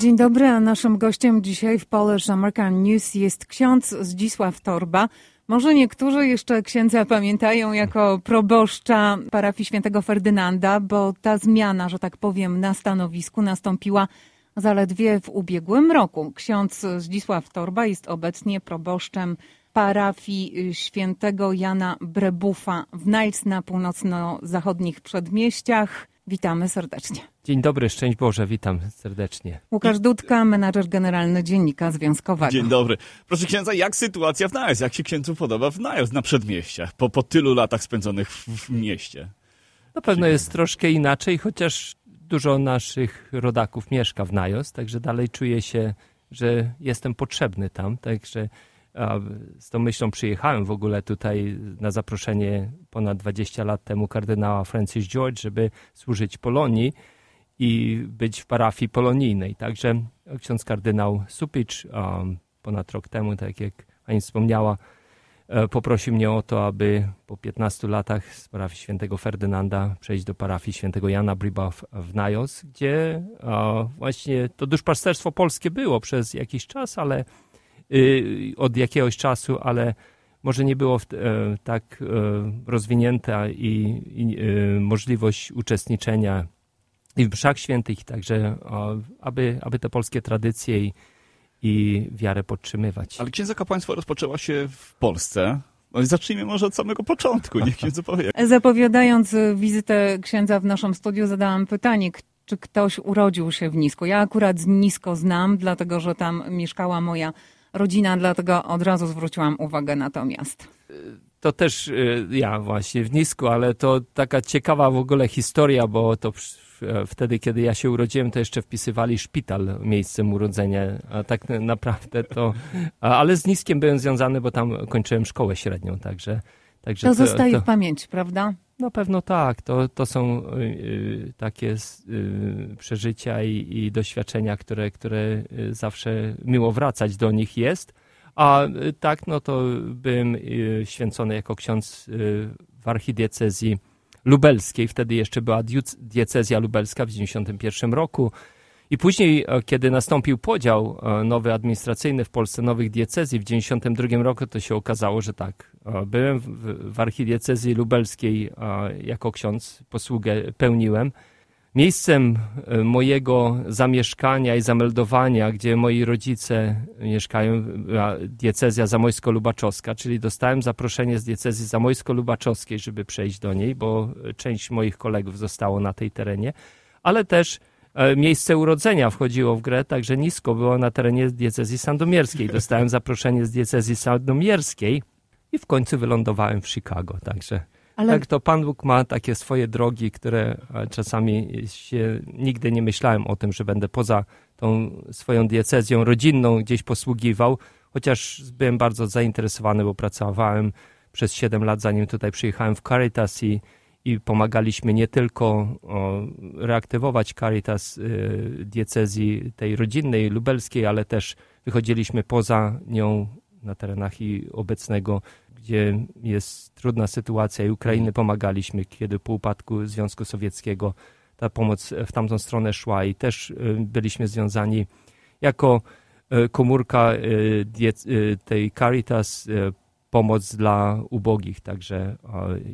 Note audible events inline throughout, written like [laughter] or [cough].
Dzień dobry, a naszym gościem dzisiaj w Polish American News jest ksiądz Zdzisław Torba. Może niektórzy jeszcze księdza pamiętają jako proboszcza parafii świętego Ferdynanda, bo ta zmiana, że tak powiem, na stanowisku nastąpiła zaledwie w ubiegłym roku. Ksiądz Zdzisław Torba jest obecnie proboszczem parafii świętego Jana Brebufa w Niles na północno-zachodnich przedmieściach. Witamy serdecznie. Dzień dobry, szczęść Boże, witam serdecznie. Łukasz Dudka, menadżer generalny Dziennika Związkowego. Dzień dobry. Proszę księdza, jak sytuacja w Niles? Jak się księdzu podoba w Niles na przedmieściach, po, po tylu latach spędzonych w, w mieście? Na pewno jest troszkę inaczej, chociaż dużo naszych rodaków mieszka w Niles, także dalej czuję się, że jestem potrzebny tam, także z tą myślą przyjechałem w ogóle tutaj na zaproszenie ponad 20 lat temu kardynała Francis George, żeby służyć Polonii i być w parafii polonijnej. Także ksiądz kardynał Supicz ponad rok temu, tak jak pani wspomniała, e, poprosił mnie o to, aby po 15 latach z parafii świętego Ferdynanda przejść do parafii świętego Jana Briba w Najos, gdzie właśnie to duszpasterstwo polskie było przez jakiś czas, ale od jakiegoś czasu, ale może nie było e, tak e, rozwinięta i, i e, możliwość uczestniczenia i w mszach świętych, także aby, aby te polskie tradycje i, i wiarę podtrzymywać. Ale księdza kapłaństwo rozpoczęła się w Polsce. No i zacznijmy może od samego początku, niech [laughs] księdzu powie. Zapowiadając wizytę księdza w naszym studiu, zadałam pytanie, czy ktoś urodził się w Nisku. Ja akurat Nisko znam, dlatego że tam mieszkała moja rodzina, dlatego od razu zwróciłam uwagę na to też y, ja właśnie w Nisku, ale to taka ciekawa w ogóle historia, bo to wtedy, kiedy ja się urodziłem, to jeszcze wpisywali szpital miejscem urodzenia, a tak naprawdę to... Ale z Niskiem byłem związany, bo tam kończyłem szkołę średnią, także... także to, to zostaje to, w pamięci, prawda? Na pewno tak. To, to są y, y, takie y, przeżycia i, i, doświadczenia, które, które zawsze miło wracać do nich jest. A tak, no to byłem święcony jako ksiądz w archidiecezji lubelskiej. Wtedy jeszcze była diecezja lubelska w 1991 roku. I później, e, kiedy nastąpił podział e, nowy administracyjny w Polsce, nowych diecezji w 1992 roku, to się okazało, że tak. E, byłem w, w archidiecezji lubelskiej jako ksiądz, posługę pełniłem. Miejscem mojego zamieszkania i zameldowania, gdzie moi rodzice mieszkają, diecezja zamojsko-lubaczowska, czyli dostałem zaproszenie z diecezji zamojsko-lubaczowskiej, żeby przejść do niej, bo część moich kolegów zostało na tej terenie, ale też miejsce urodzenia wchodziło w grę, także nisko było na terenie diecezji sandomierskiej. Dostałem [laughs] zaproszenie z diecezji sandomierskiej i w końcu wylądowałem w Chicago, także... Ale... Tak, to Pan Bóg ma takie swoje drogi, które e, czasami się nigdy nie myślałem o tym, że będę poza tą swoją diecezją rodzinną gdzieś posługiwał, chociaż byłem bardzo zainteresowany, bo pracowałem przez 7 lat, zanim tutaj przyjechałem w Caritas i i pomagaliśmy nie tylko reaktywować Caritas y, diecezji tej rodzinnej, lubelskiej, ale też wychodziliśmy poza nią na terenach i obecnego, gdzie jest trudna sytuacja i Ukrainy pomagaliśmy, kiedy po upadku Związku Sowieckiego ta pomoc w tamtą stronę szła i też y, byliśmy związani jako y, komórka tej Caritas pomoc dla ubogich, także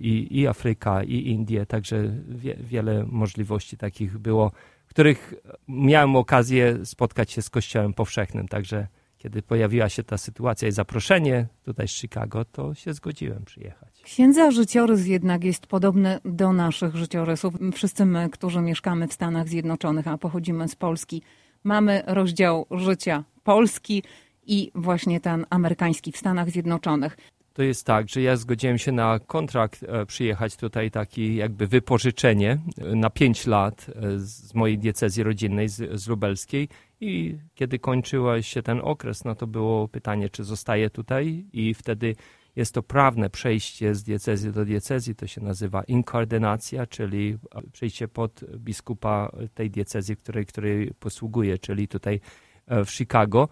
i, i Afryka, i Indie, także wie, wiele możliwości takich było, których miałem okazję spotkać się z Kościołem powszechnym, także kiedy pojawiła się ta sytuacja i zaproszenie tutaj z Chicago, to się zgodziłem przyjechać. Księdza życiorys jednak jest podobny do naszych życiorysów. Wszyscy my, którzy mieszkamy w Stanach Zjednoczonych, a pochodzimy z Polski, mamy rozdział życia Polski, i właśnie ten amerykański w Stanach Zjednoczonych. To jest tak, że ja zgodziłem się na kontrakt e, przyjechać tutaj, taki jakby wypożyczenie e, na 5 lat e, z mojej diecezji rodzinnej, z, z lubelskiej. I kiedy kończył się ten okres, no to było pytanie, czy zostaję tutaj i wtedy jest to prawne przejście z diecezji do diecezji, to się nazywa inkardynacja, czyli przejście pod biskupa tej diecezji, której, której posługuje, czyli tutaj w Chicago.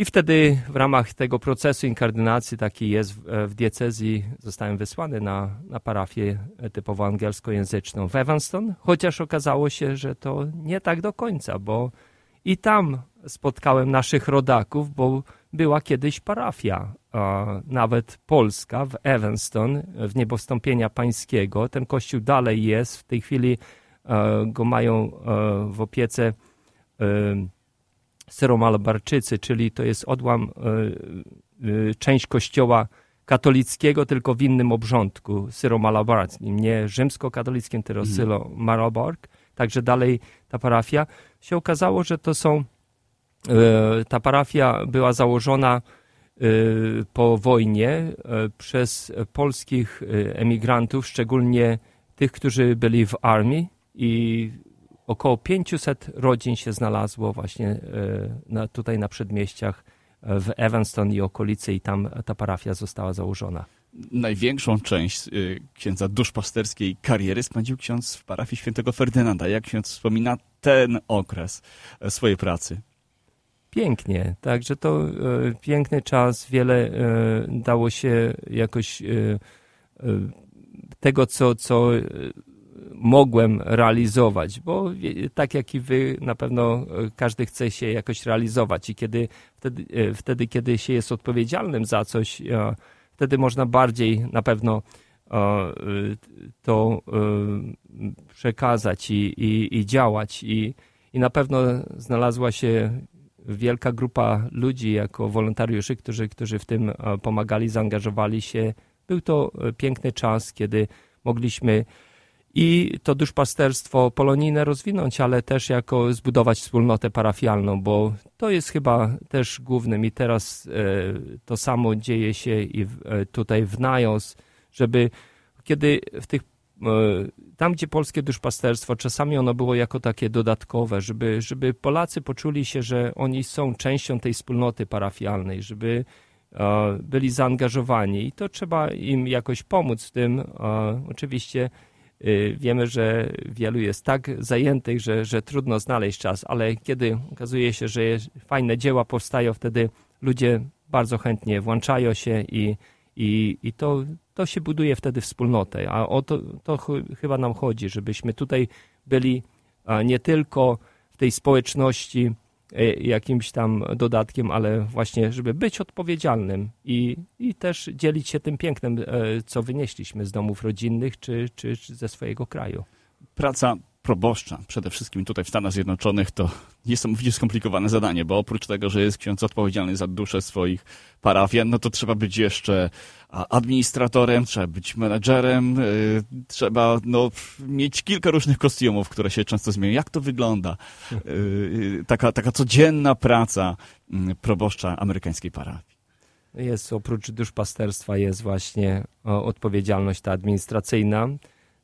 I wtedy w ramach tego procesu inkardynacji, taki jest w, w diecezji, zostałem wysłany na, na parafię typowo angielskojęzyczną w Evanston, chociaż okazało się, że to nie tak do końca, bo i tam spotkałem naszych rodaków, bo była kiedyś parafia, nawet polska w Evanston, w niebowstąpienia pańskiego. Ten kościół dalej jest, w tej chwili go mają w opiece Syromalabarczycy, czyli to jest odłam, część kościoła katolickiego, tylko w innym obrządku, syromalabarskim, nie rzymskokatolickim, tylko mhm. syromalabark. Także dalej ta parafia. Się okazało, że to są, e, ta parafia była założona e, po wojnie e, przez polskich emigrantów, szczególnie tych, którzy byli w armii i około 500 rodzin się znalazło właśnie na, tutaj na przedmieściach w Evanston i okolicy i tam ta parafia została założona. Największą część y, księdza duszpasterskiej kariery spędził ksiądz w parafii świętego Ferdynanda. Jak ksiądz wspomina ten okres e, swojej pracy? Pięknie, także to e, piękny czas, wiele e, dało się jakoś tego, co, co mogłem realizować, bo tak jak i wy, na pewno e, każdy chce się jakoś realizować i kiedy wtedy, e, wtedy kiedy się jest odpowiedzialnym za coś, e, wtedy można bardziej na pewno to przekazać i, i, i działać i, i na pewno znalazła się wielka grupa ludzi jako wolontariuszy, którzy, którzy w tym pomagali, zaangażowali się. Był to piękny czas, kiedy mogliśmy i to duszpasterstwo polonijne rozwinąć, ale też jako zbudować wspólnotę parafialną, bo to jest chyba też głównym i teraz e, to samo dzieje się i e, tutaj w Najos, żeby kiedy w tych e, tam, gdzie polskie duszpasterstwo, czasami ono było jako takie dodatkowe, żeby, żeby Polacy poczuli się, że oni są częścią tej wspólnoty parafialnej, żeby byli zaangażowani i to trzeba im jakoś pomóc w tym. Oczywiście wiemy, że wielu jest tak zajętych, że, że trudno znaleźć czas, ale kiedy okazuje się, że fajne dzieła powstają, wtedy ludzie bardzo chętnie włączają się i, i, i to, to się buduje wtedy wspólnotę. A o to, to ch chyba nam chodzi, żebyśmy tutaj byli nie tylko w tej społeczności, jakimś tam dodatkiem, ale właśnie, żeby być odpowiedzialnym i, i też dzielić się tym pięknem, e, co wynieśliśmy z domów rodzinnych czy, czy, czy ze swojego kraju. Praca proboszcza, przede wszystkim tutaj w Stanach Zjednoczonych, to niesamowicie skomplikowane zadanie, bo oprócz tego, że jest ksiądz odpowiedzialny za duszę swoich parafian, no to trzeba być jeszcze administratorem, trzeba być menedżerem, y, trzeba no, mieć kilka różnych kostiumów, które się często zmieniają. Jak to wygląda? Y, y, taka, taka codzienna praca mm, proboszcza amerykańskiej parafii. Jest oprócz duszpasterstwa jest właśnie odpowiedzialność ta administracyjna,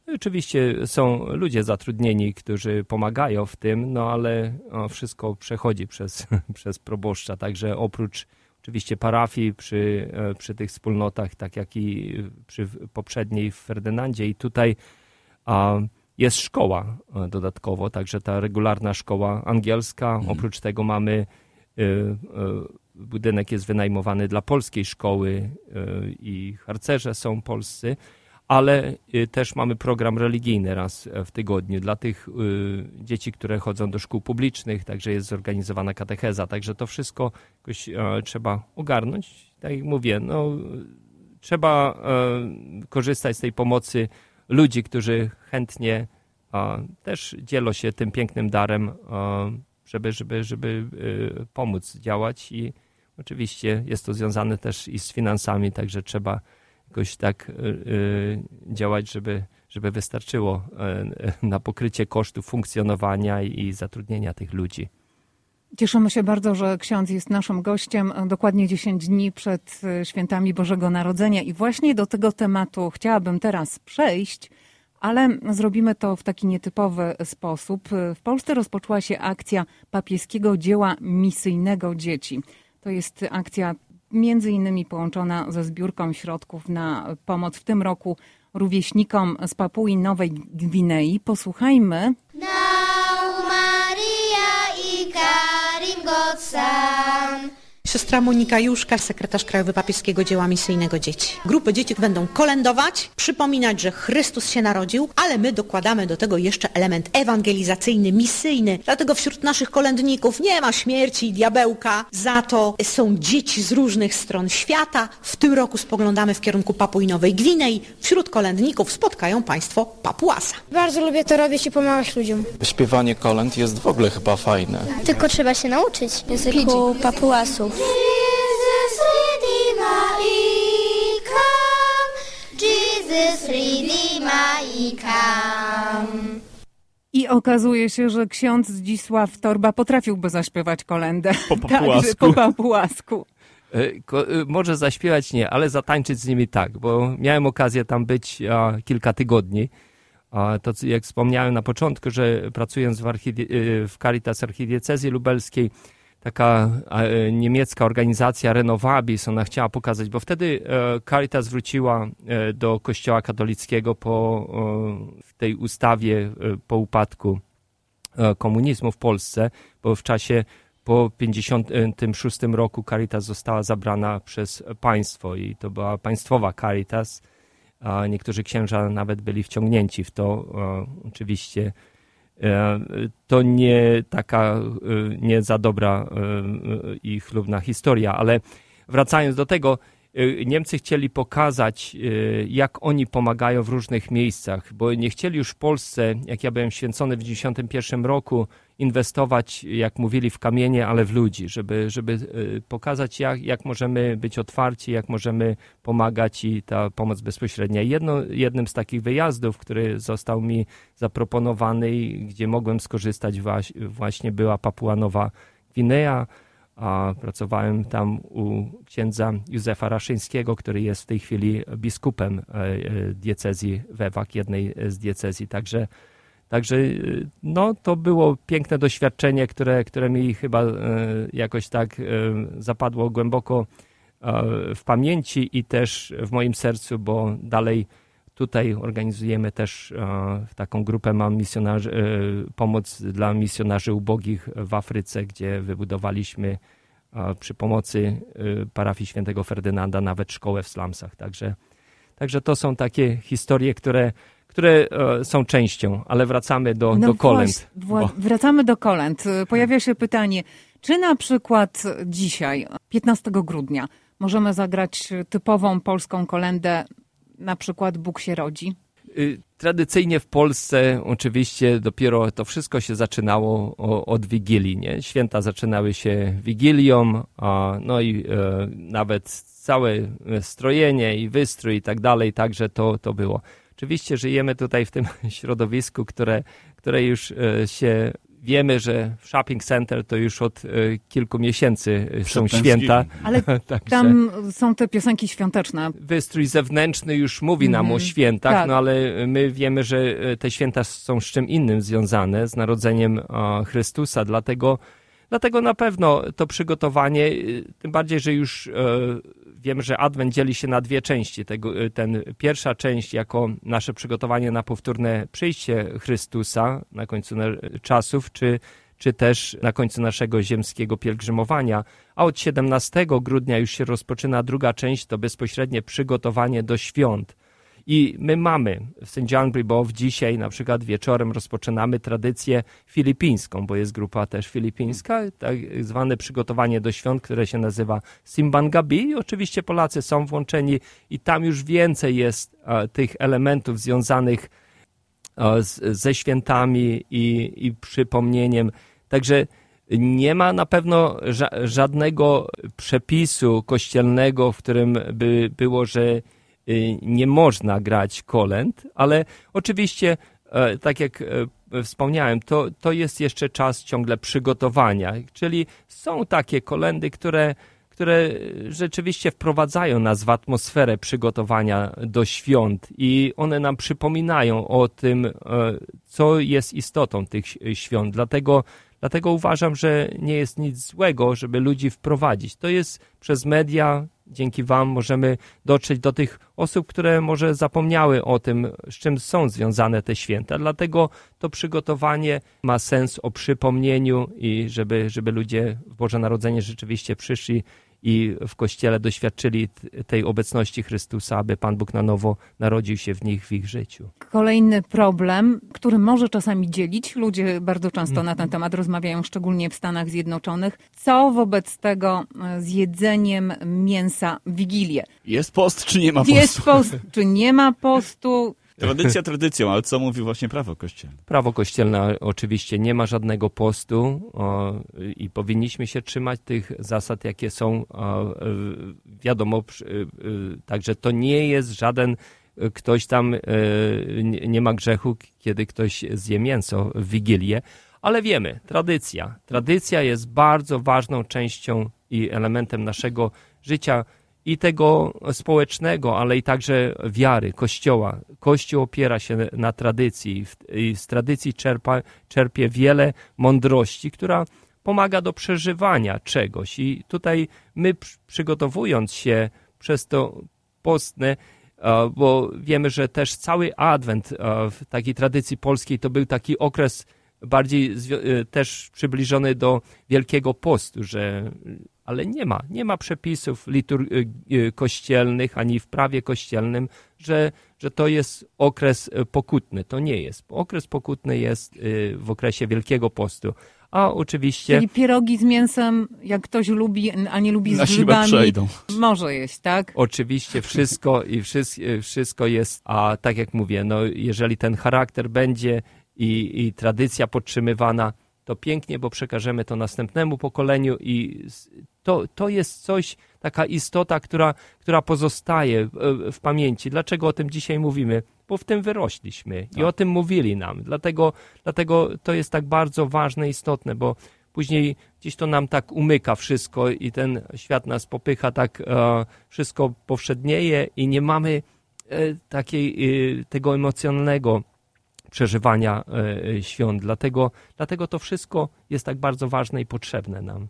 Oczywiście są ludzie zatrudnieni, którzy pomagają w tym, no ale wszystko przechodzi przez, [laughs] przez proboszcza, także oprócz oczywiście parafii przy, e, przy tych wspólnotach, tak jak i przy poprzedniej w Ferdynandzie i tutaj a, jest szkoła e, dodatkowo, także ta regularna szkoła angielska. Mhm. Oprócz tego mamy y, budynek jest wynajmowany dla polskiej szkoły y, i harcerze są polscy ale y, też mamy program religijny raz w tygodniu dla tych y, dzieci, które chodzą do szkół publicznych, także jest zorganizowana katecheza, także to wszystko jakoś e, trzeba ogarnąć. Tak jak mówię, no, trzeba e, korzystać z tej pomocy ludzi, którzy chętnie też dzielą się tym pięknym darem, żeby, żeby, żeby pomóc działać i oczywiście jest to związane też i z finansami, także trzeba jakoś tak y, y, działać, żeby, żeby wystarczyło y, na pokrycie kosztów funkcjonowania i zatrudnienia tych ludzi. Cieszymy się bardzo, że ksiądz jest naszym gościem dokładnie 10 dni przed świętami Bożego Narodzenia i właśnie do tego tematu chciałabym teraz przejść, ale zrobimy to w taki nietypowy sposób. W Polsce rozpoczęła się akcja papieskiego dzieła misyjnego dzieci. To jest akcja między innymi połączona ze zbiórką środków na pomoc w tym roku rówieśnikom z Papui Nowej Gwinei. Posłuchajmy. Now Maria i Karim Godsan. Siostra Monika Juszka, sekretarz Krajowy Papieskiego Dzieła Misyjnego Dzieci. Grupy dzieci będą kolędować, przypominać, że Chrystus się narodził, ale my dokładamy do tego jeszcze element ewangelizacyjny, misyjny. Dlatego wśród naszych kolędników nie ma śmierci i diabełka, za to są dzieci z różnych stron świata. W tym roku spoglądamy w kierunku Papui Nowej Gwinei. Wśród kolędników spotkają Państwo Papuasa. Bardzo lubię to robić i pomagać ludziom. Śpiewanie kolęd jest w ogóle chyba fajne. Tylko trzeba się nauczyć języku papuasów. Jesus, Redeemer, I come. Jesus, Redeemer, I come. I okazuje się, że ksiądz Zdzisław Torba potrafiłby zaśpiewać kolendę. [laughs] Po Także papułasku. po papułasku. E, ko- e, Może zaśpiewać nie, ale zatańczyć z nimi tak, bo miałem okazję tam być a, kilka tygodni. A, to jak wspomniałem na początku, że pracując w, archidie- e, w Caritas Archidiecezji Lubelskiej, taka e, niemiecka organizacja Renovabis, ona chciała pokazać, bo wtedy e, Caritas wróciła e, do kościoła katolickiego po tej ustawie po upadku komunizmu w Polsce, bo w czasie po 56 roku Caritas została zabrana przez państwo i to była państwowa Caritas. Niektórzy księża nawet byli wciągnięci w to. Oczywiście to nie taka e, nie za dobra e, e, i chlubna historia, ale wracając do tego, e, Niemcy chcieli pokazać, e, jak oni pomagają w różnych miejscach, bo nie chcieli już w Polsce, jak ja byłem święcony w 1991 roku, inwestować, jak mówili, w kamienie, ale w ludzi, żeby, żeby e, pokazać, jak, jak możemy być otwarci, jak możemy pomagać i ta pomoc bezpośrednia. Jedno, jednym z takich wyjazdów, który został mi zaproponowany i gdzie mogłem skorzystać właśnie była Papua Nowa Gwinea, pracowałem tam u księdza Józefa Raszyńskiego, który jest w tej chwili biskupem e, e, diecezji Wewak, jednej z diecezji. Także, także e, no, to było piękne doświadczenie, które, które mi chyba jakoś tak zapadło głęboko w pamięci i też w moim sercu, bo dalej tutaj organizujemy też e, taką grupę mam misjonarzy, e, pomoc dla misjonarzy ubogich w Afryce, gdzie wybudowaliśmy e, przy pomocy parafii świętego Ferdynanda nawet szkołę w slumsach. Także, także to są takie historie, które, które są częścią, ale wracamy do, do kolęd. No Właśnie, wła- wracamy do kolęd. Pojawia się pytanie, czy na przykład dzisiaj, 15 grudnia, możemy zagrać typową polską kolendę, na przykład Bóg się rodzi? Y, Tradycyjnie w Polsce oczywiście dopiero to wszystko się zaczynało od Wigilii. Nie? Święta zaczynały się Wigilią, no i e, nawet całe e, strojenie i wystrój i tak dalej, także to, to było. Oczywiście żyjemy tutaj w tym [laughs] środowisku, które, które już e, się wiemy, że w shopping center to już od e, kilku miesięcy e, są święta. Ale [laughs] Także- tam są te piosenki świąteczne. wystrój zewnętrzny już mówi nam o Mhm, świętach, tak. no ale my wiemy, że e, te święta są z czym innym związane, z narodzeniem Chrystusa, dlatego, dlatego na pewno to przygotowanie, e, tym bardziej, że już e, wiem, że Adwent dzieli się na dwie części. Tego, e, ten pierwsza część jako nasze przygotowanie na powtórne przyjście Chrystusa na końcu czasów, czy czy też na końcu naszego ziemskiego pielgrzymowania, a od 17 grudnia już się rozpoczyna druga część, to bezpośrednie przygotowanie do świąt. I my mamy w. John Bribow dzisiaj na przykład wieczorem rozpoczynamy tradycję filipińską, bo jest grupa też filipińska, tak zwane przygotowanie do świąt, które się nazywa Simbangabi. I oczywiście Polacy są włączeni i tam już więcej jest e, tych elementów związanych e, z, ze świętami i, i przypomnieniem. Także nie ma na pewno ża żadnego przepisu kościelnego, w którym by było, że nie można grać kolęd, ale oczywiście, e, tak jak e, wspomniałem, to, to jest jeszcze czas ciągle przygotowania, czyli są takie kolendy, które które rzeczywiście wprowadzają nas w atmosferę przygotowania do świąt i one nam przypominają o tym, e, co jest istotą tych świąt. Dlatego, dlatego uważam, że nie jest nic złego, żeby ludzi wprowadzić. To jest przez media dzięki Wam możemy dotrzeć do tych osób, które może zapomniały o tym, z czym są związane te święta. Dlatego to przygotowanie ma sens o przypomnieniu i żeby, żeby ludzie w Boże Narodzenie rzeczywiście przyszli i w Kościele doświadczyli tej obecności Chrystusa, aby Pan Bóg na nowo narodził się w nich, w ich życiu. Kolejny problem, który może czasami dzielić. Ludzie bardzo często na ten temat rozmawiają, szczególnie w Stanach Zjednoczonych. Co wobec tego e, z jedzeniem mięsa w Wigilię? Jest post, czy nie ma postu? Jest post, czy nie ma postu? Tradycja tradycją, ale co mówi właśnie prawo kościelne? Prawo kościelne oczywiście nie ma żadnego postu o, i powinniśmy się trzymać tych zasad, jakie są. O, y, wiadomo, y, y, także to nie jest żaden ktoś tam nie ma grzechu, kiedy ktoś zje mięso w Wigilię, ale wiemy, tradycja. Tradycja jest bardzo ważną częścią i elementem naszego życia i tego społecznego, ale i także wiary Kościoła. Kościół opiera się na tradycji i z tradycji czerpa, czerpie wiele mądrości, która pomaga do przeżywania czegoś. I tutaj my przygotowując się przez to postne, bo wiemy, że też cały adwent w takiej tradycji polskiej to był taki okres bardziej też przybliżony do Wielkiego Postu, że ale nie ma, nie ma przepisów litur- y, y, kościelnych ani w prawie kościelnym, że, że to jest okres y, pokutny. To nie jest. Okres pokutny jest w okresie Wielkiego Postu. A oczywiście. Czyli pierogi z mięsem, jak ktoś lubi, a nie lubi z grzybami, przejdą. może jeść, tak? Oczywiście wszystko i wszystko jest, a tak jak mówię, no jeżeli ten charakter będzie i, i tradycja podtrzymywana, to pięknie, bo przekażemy to następnemu pokoleniu i to, to jest coś, taka istota, która, która pozostaje w, pamięci. Dlaczego o tym dzisiaj mówimy? Bo w tym wyrośliśmy i Tak. o tym mówili nam. Dlatego, dlatego to jest tak bardzo ważne, istotne, bo później gdzieś to nam tak umyka wszystko i ten świat nas popycha, tak e, wszystko powszednieje i nie mamy e, takiej, e, tego emocjonalnego przeżywania e, świąt. Dlatego, dlatego to wszystko jest tak bardzo ważne i potrzebne nam.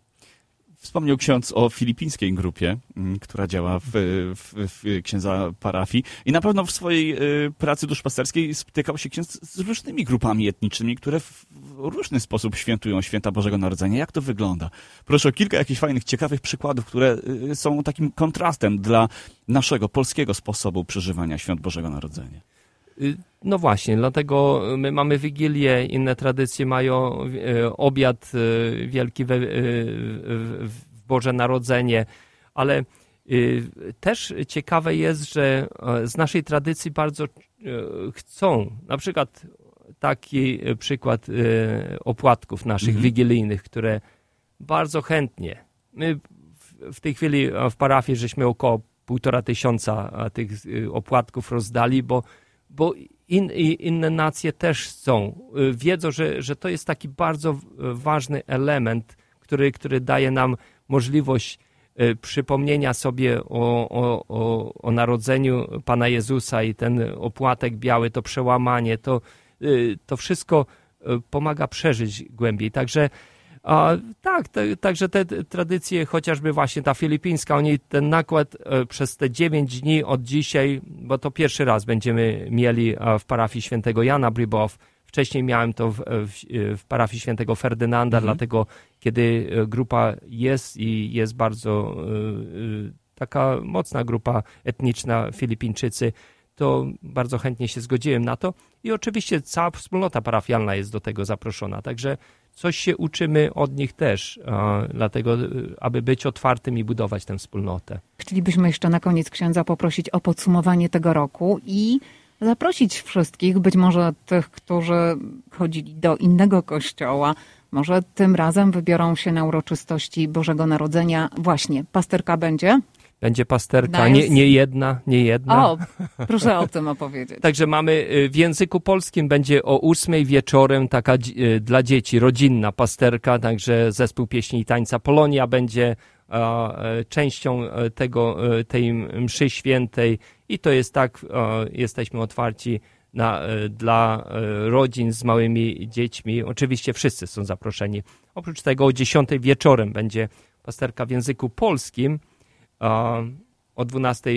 Wspomniał ksiądz o filipińskiej grupie, mm, która działa w, w, w księdza parafii i na pewno w swojej y, pracy duszpasterskiej spotykał się ksiądz z różnymi grupami etnicznymi, które w, różny sposób świętują święta Bożego Narodzenia. Jak to wygląda? Proszę o kilka jakichś fajnych, ciekawych przykładów, które y, są takim kontrastem dla naszego polskiego sposobu przeżywania świąt Bożego Narodzenia. Y, No właśnie, dlatego my mamy Wigilię, inne tradycje mają e, obiad e, wielki we, w Boże Narodzenie, ale też ciekawe jest, że e, z naszej tradycji bardzo e, chcą, na przykład taki przykład e, opłatków naszych Mhm. wigilijnych, które bardzo chętnie, my w- tej chwili w parafii żeśmy około półtora tysiąca tych opłatków rozdali, bo bo in, inne nacje też chcą. Y, Wiedzą, że, że to jest taki bardzo ważny element, który, który daje nam możliwość y, przypomnienia sobie o, o, o, o narodzeniu Pana Jezusa i ten opłatek biały, to przełamanie, to, y, to wszystko pomaga przeżyć głębiej. Także a, tak, te, także te tradycje, chociażby właśnie ta filipińska, oni ten nakład e, przez te 9 dni od dzisiaj, bo to pierwszy raz będziemy mieli e, w parafii świętego Jana Bribow. Wcześniej miałem to w, w, w parafii świętego Ferdynanda, Mhm. dlatego kiedy e, grupa jest i jest bardzo e, e, taka mocna grupa etniczna Filipińczycy, to bardzo chętnie się zgodziłem na to. I oczywiście cała wspólnota parafialna jest do tego zaproszona. Także coś się uczymy od nich też, dlatego, y, aby być otwartym i budować tę wspólnotę. Chcielibyśmy jeszcze na koniec księdza poprosić o podsumowanie tego roku i zaprosić wszystkich, być może tych, którzy chodzili do innego kościoła, może tym razem wybiorą się na uroczystości Bożego Narodzenia. Właśnie, pasterka będzie? Będzie pasterka, nie, nie jedna, nie jedna. O, proszę o tym opowiedzieć. [laughs] Także mamy y, w języku polskim będzie o ósmej wieczorem taka y, dla dzieci rodzinna pasterka, także zespół pieśni i tańca Polonia będzie e, częścią e, tego, e, tej mszy świętej i to jest tak, jesteśmy otwarci na, dla rodzin z małymi dziećmi. Oczywiście wszyscy są zaproszeni. Oprócz tego o 10 wieczorem będzie pasterka w języku polskim. O 12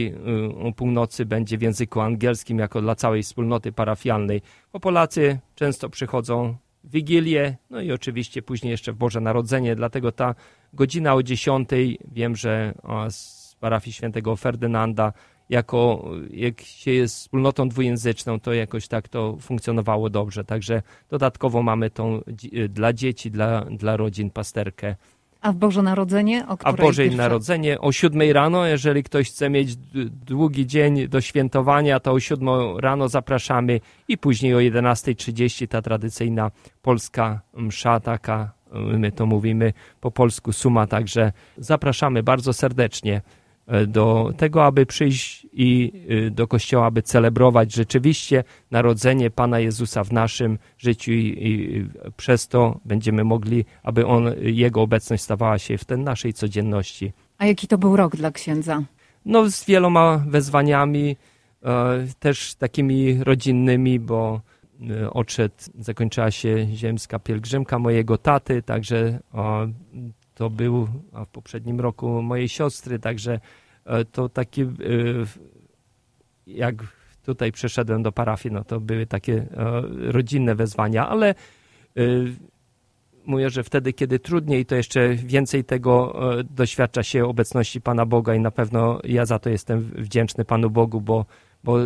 o północy będzie w języku angielskim jako dla całej wspólnoty parafialnej, bo Polacy często przychodzą w Wigilię, no i oczywiście później jeszcze w Boże Narodzenie, dlatego ta godzina o 10, wiem, że z parafii świętego Ferdynanda jako jak się jest wspólnotą dwujęzyczną, to jakoś tak to funkcjonowało dobrze. Także dodatkowo mamy tą dla dzieci, dla, dla rodzin pasterkę. A w Boże Narodzenie? O A Boże? Narodzenie o siódmej rano, jeżeli ktoś chce mieć długi dzień do świętowania, to o siódmą rano zapraszamy i później o 11.30 ta tradycyjna polska msza, taka my to mówimy po polsku suma, także zapraszamy bardzo serdecznie. E, do tego, aby przyjść i e, do kościoła, aby celebrować rzeczywiście narodzenie Pana Jezusa w naszym życiu i, przez to będziemy mogli, aby on, Jego obecność stawała się w tej naszej codzienności. A jaki to był rok dla księdza? No z wieloma wezwaniami, e, też takimi rodzinnymi, bo odszedł, zakończyła się ziemska pielgrzymka mojego taty, także to był w poprzednim roku mojej siostry, także e, to takie, e, jak tutaj przeszedłem do parafii, no to były takie e, rodzinne wezwania, ale mówię, że wtedy, kiedy trudniej, to jeszcze więcej tego doświadcza się obecności Pana Boga i na pewno ja za to jestem wdzięczny Panu Bogu, bo, bo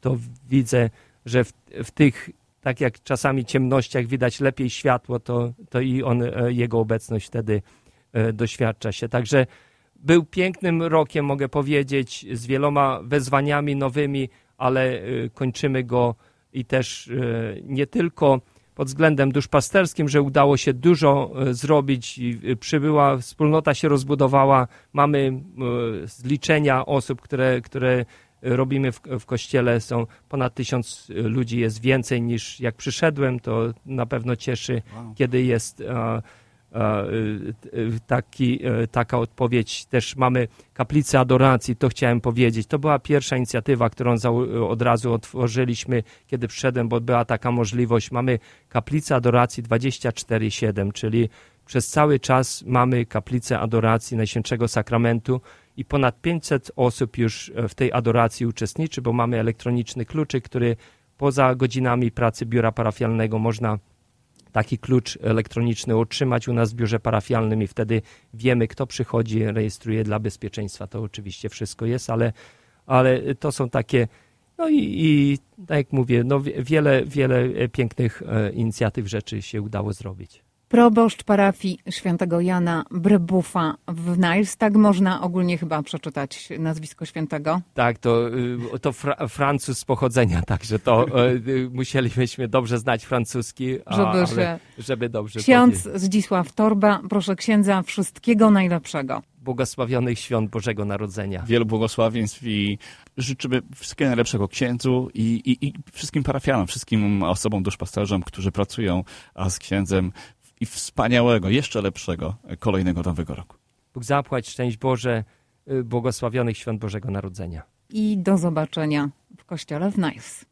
to widzę, że w, w tych tak jak czasami ciemnościach widać lepiej światło, to, to i on, jego obecność wtedy doświadcza się. Także był pięknym rokiem, mogę powiedzieć, z wieloma wezwaniami nowymi, ale e, kończymy go i też e, nie tylko pod względem duszpasterskim, że udało się dużo zrobić, przybyła, wspólnota się rozbudowała, mamy zliczenia osób, które, które robimy w, w kościele, są ponad tysiąc ludzi, jest więcej niż jak przyszedłem, to na pewno cieszy, wow. kiedy jest Y, taki, e, taka odpowiedź. Też mamy kaplicę adoracji, to chciałem powiedzieć. To była pierwsza inicjatywa, którą od razu otworzyliśmy, kiedy przyszedłem, bo była taka możliwość. Mamy kaplicę adoracji 24-7, czyli przez cały czas mamy kaplicę adoracji Najświętszego Sakramentu i ponad 500 osób już w tej adoracji uczestniczy, bo mamy elektroniczny kluczyk, który poza godzinami pracy biura parafialnego można taki klucz elektroniczny otrzymać u nas w biurze parafialnym i wtedy wiemy, kto przychodzi, rejestruje dla bezpieczeństwa. To oczywiście wszystko jest, ale, ale to są takie, no i, i tak jak mówię, no wiele, wiele pięknych e, inicjatyw rzeczy się udało zrobić proboszcz parafii świętego Jana Brebufa w Niles. Tak można ogólnie chyba przeczytać nazwisko świętego. Tak, to, y, to fra Francuz z pochodzenia, także to y, y, musielibyśmy dobrze znać francuski, a, żeby, ale, żeby dobrze Ksiądz powiedzieć. Zdzisław Torba, proszę księdza, wszystkiego najlepszego. Błogosławionych świąt Bożego Narodzenia. Wielu błogosławieństw i życzymy wszystkiego najlepszego księdzu i, i, i wszystkim parafianom, wszystkim osobom duszpasterzom, którzy pracują z księdzem i wspaniałego, jeszcze lepszego kolejnego nowego roku. Bóg zapłać, szczęść Boże, y, błogosławionych świąt Bożego Narodzenia. I do zobaczenia w kościele w Nice.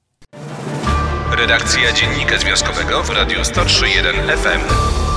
Redakcja Dziennika Związkowego w Radiu 103.1 FM.